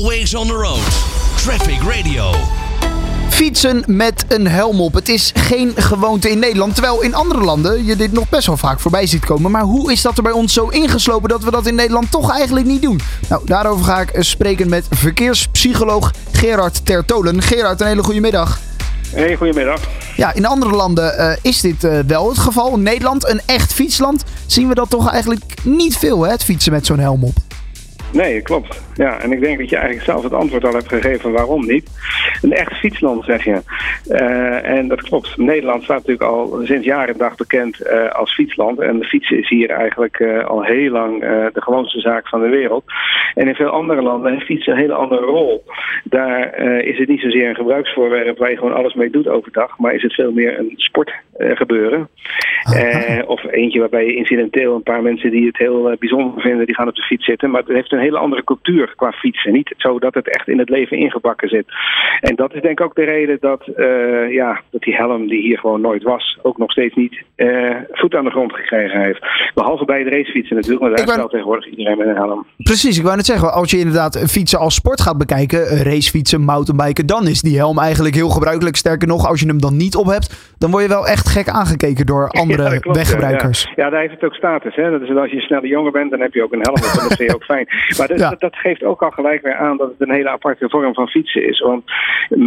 Always on the road. Traffic Radio. Fietsen met een helm op. Het is geen gewoonte in Nederland. Terwijl in andere landen je dit nog best wel vaak voorbij ziet komen. Maar hoe is dat er bij ons zo ingeslopen dat we dat in Nederland toch eigenlijk niet doen? Nou, daarover ga ik spreken met verkeerspsycholoog Gerard Tertolen. Gerard, een hele goede middag. Hey, goedemiddag. Ja, in andere landen uh, is dit uh, wel het geval. In Nederland, een echt fietsland, zien we dat toch eigenlijk niet veel, hè, het fietsen met zo'n helm op. Nee, klopt. Ja, en ik denk dat je eigenlijk zelf het antwoord al hebt gegeven waarom niet. Een echt fietsland, zeg je. Uh, en dat klopt. Nederland staat natuurlijk al sinds jaren dag bekend uh, als fietsland. En de fietsen is hier eigenlijk uh, al heel lang de gewoonste zaak van de wereld. En in veel andere landen heeft fietsen een hele andere rol. Daar is het niet zozeer een gebruiksvoorwerp waar je gewoon alles mee doet overdag. Maar is het veel meer een sportgebeuren. Of eentje waarbij je incidenteel een paar mensen die het heel bijzonder vinden, die gaan op de fiets zitten. Maar het heeft een hele andere cultuur qua fietsen. Niet zo dat het echt in het leven ingebakken zit. En dat is denk ik ook de reden dat, uh, ja, dat die helm die hier gewoon nooit was, ook nog steeds niet uh, voet aan de grond gekregen heeft. Behalve bij de racefietsen natuurlijk, maar daar tegenwoordig iedereen met een helm. Precies, ik wou net zeggen, als je inderdaad fietsen als sport gaat bekijken, racefietsen, mountainbiken, dan is die helm eigenlijk heel gebruikelijk. Sterker nog, als je hem dan niet op hebt, dan word je wel echt gek aangekeken door andere ja, klopt, Ja. ja. daar heeft het ook status. Hè? Dat is als je een snelle jongen bent, dan heb je ook een helm op en dat vind je ook fijn. Maar dat, ja. dat, geeft ook al gelijk weer aan dat het een hele aparte vorm van fietsen is. Want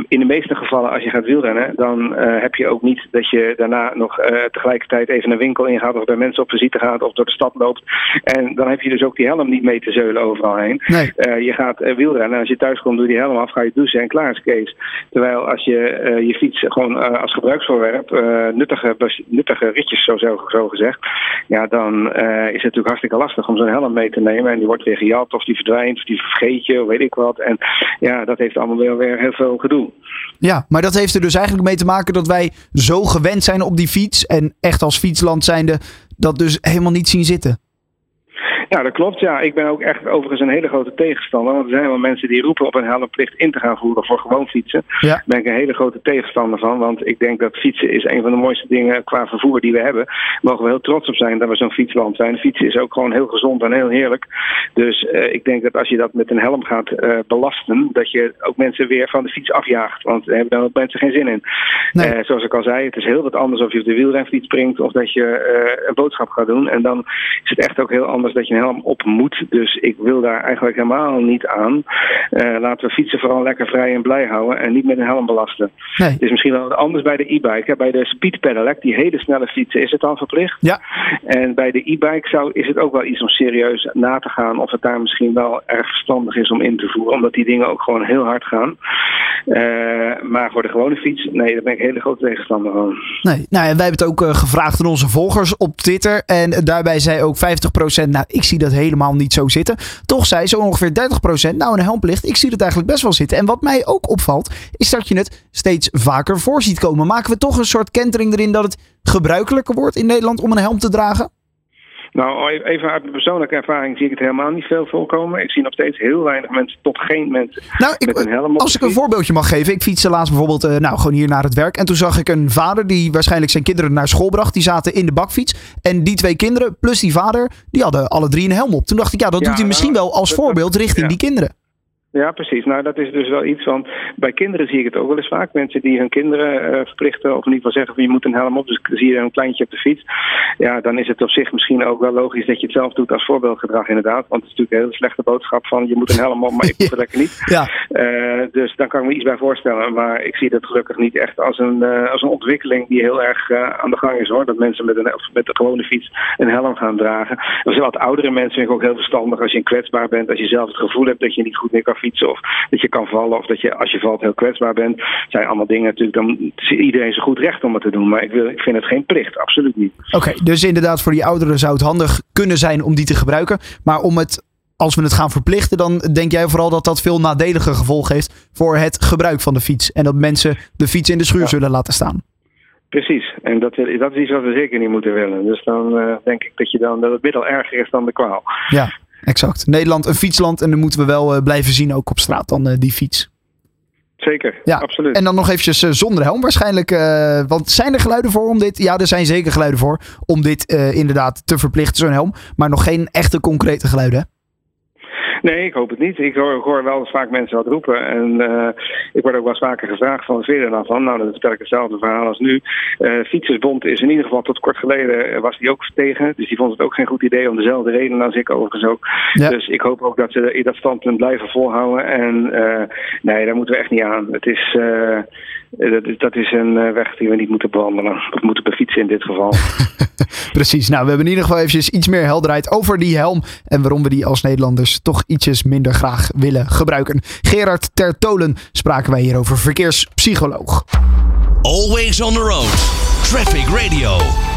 in de meeste gevallen, als je gaat wielrennen, dan uh, heb je ook niet dat je daarna nog uh, tegelijkertijd even een winkel ingaat of bij mensen op visite gaat of door de stad loopt. En dan heb je dus ook die helm niet mee te zeulen overal heen. Nee. Uh, je gaat wielrennen en als je thuis komt, doe je die helm af, ga je douchen en klaar is Kees. Terwijl als je je fiets gewoon als gebruiksvoorwerp, nuttige, nuttige ritjes zo, zo, zo gezegd, ja, dan is het natuurlijk hartstikke lastig om zo'n helm mee te nemen en die wordt weer gejat of die verdwijnt of die vergeet je, of weet ik wat. En ja, dat heeft allemaal weer, weer heel veel gedoe. Ja, maar dat heeft er dus eigenlijk mee te maken dat wij zo gewend zijn op die fiets. En echt als fietsland zijnde dat dus helemaal niet zien zitten. Ja, dat klopt. Ja, ik ben ook echt overigens een hele grote tegenstander. Want er zijn wel mensen die roepen op een helmplicht in te gaan voeren voor gewoon fietsen. Ja. Daar ben ik een hele grote tegenstander van. Want ik denk dat fietsen is een van de mooiste dingen qua vervoer die we hebben. Daar mogen we heel trots op zijn dat we zo'n fietsland zijn. Fietsen is ook gewoon heel gezond en heel heerlijk. Dus uh, ik denk dat als je dat met een helm gaat uh, belasten, dat je ook mensen weer van de fiets afjaagt. Want daar hebben dan ook mensen geen zin in. Nee. Uh, zoals ik al zei, het is heel wat anders of je op de wielrenfiets springt of dat je een boodschap gaat doen. En dan is het echt ook heel anders dat je een helm op moet. Dus ik wil daar eigenlijk helemaal niet aan. Uh, laten we fietsen vooral lekker vrij en blij houden en niet met een helm belasten. Nee. Het is misschien wel anders bij de e-bike. Bij de speed pedelec, die hele snelle fietsen, is het dan verplicht. Ja. En bij de e-bike zou, is het ook wel iets om serieus na te gaan of het daar misschien wel erg verstandig is om in te voeren. Omdat die dingen ook gewoon heel hard gaan. Uh, maar voor de gewone fiets, nee, daar ben ik hele grote tegenstander van. Nee, nou wij hebben het ook uh, gevraagd aan onze volgers op Twitter. En daarbij zei ook 50%, nou ik zie dat helemaal niet zo zitten. Toch zei zo ongeveer 30%, nou een helmplicht, ik zie het eigenlijk best wel zitten. En wat mij ook opvalt, is dat je het steeds vaker voor ziet komen. Maken we toch een soort kentering erin dat het gebruikelijker wordt in Nederland om een helm te dragen? Nou, even uit mijn persoonlijke ervaring zie ik het helemaal niet veel voorkomen. Ik zie nog steeds heel weinig mensen, tot geen mensen nou, ik, met een helm op Als ik een voorbeeldje mag geven. Ik fietste laatst bijvoorbeeld uh, nou, gewoon hier naar het werk. En toen zag ik een vader die waarschijnlijk zijn kinderen naar school bracht. Die zaten in de bakfiets. En die twee kinderen plus die vader, die hadden alle drie een helm op. Toen dacht ik, ja, dat Ja, doet hij misschien nou, wel als dat- voorbeeld richting ja. die kinderen. Ja, precies. Nou, dat is dus wel iets van. Bij kinderen zie ik het ook wel eens vaak. Mensen die hun kinderen eh, verplichten, of in ieder geval zeggen van je moet een helm op. Dus zie je een kleintje op de fiets. Ja, dan is het op zich misschien ook wel logisch dat je het zelf doet als voorbeeldgedrag, inderdaad. Want het is natuurlijk een hele slechte boodschap van je moet een helm op, maar ik doe het lekker niet. Ja, Eh, dus daar kan ik me iets bij voorstellen. Maar ik zie dat gelukkig niet echt als een, eh, als een ontwikkeling die heel erg aan de gang is hoor. Dat mensen met een, met de gewone fiets een helm gaan dragen. Er zijn wat oudere mensen vind ik ook heel verstandig als je kwetsbaar bent. Als je zelf het gevoel hebt dat je niet goed meer kan fietsen. Of dat je kan vallen. Of dat je als je valt heel kwetsbaar bent. Het zijn allemaal dingen natuurlijk. Dan is iedereen zijn goed recht om het te doen. Maar ik, wil, ik vind het geen plicht. Absoluut niet. oké. dus inderdaad voor die ouderen zou het handig kunnen zijn om die te gebruiken. Maar om het, als we het gaan verplichten, dan denk jij vooral dat dat veel nadelige gevolgen heeft voor het gebruik van de fiets. En dat mensen de fiets in de schuur Ja. zullen laten staan. Precies. En dat, dat is iets wat we zeker niet moeten willen. Dus dan eh, denk ik dat, je dan, dat het middel erger is dan de kwaal. Ja, exact. Nederland een fietsland en dan moeten we wel eh, blijven zien ook op straat dan eh, die fiets. Zeker. Ja, Absoluut. En dan nog eventjes eh, zonder helm waarschijnlijk. want zijn er geluiden voor om dit? Ja, er zijn zeker geluiden voor om dit inderdaad te verplichten, zo'n helm. Maar nog geen echte concrete geluiden. hè? Nee, ik hoop het niet. Ik hoor, hoor wel eens vaak mensen wat roepen. En uh, ik word ook wel eens vaker gevraagd van velen daarvan. Nou, dan vertel ik hetzelfde verhaal als nu. Uh, Fietsersbond is in ieder geval tot kort geleden was die ook tegen. Dus die vond het ook geen goed idee om dezelfde reden als ik overigens ook. Ja. Dus ik hoop ook dat ze dat standpunt blijven volhouden. En nee, daar moeten we echt niet aan. Het is... Dat is, dat is een weg die we niet moeten bewandelen. We moeten befietsen in dit geval. Precies. Nou, we hebben in ieder geval eventjes iets meer helderheid over die helm. En waarom we die als Nederlanders toch ietsjes minder graag willen gebruiken. Gerard Tertolen spraken wij hier over verkeerspsycholoog. Always on the road. Traffic Radio.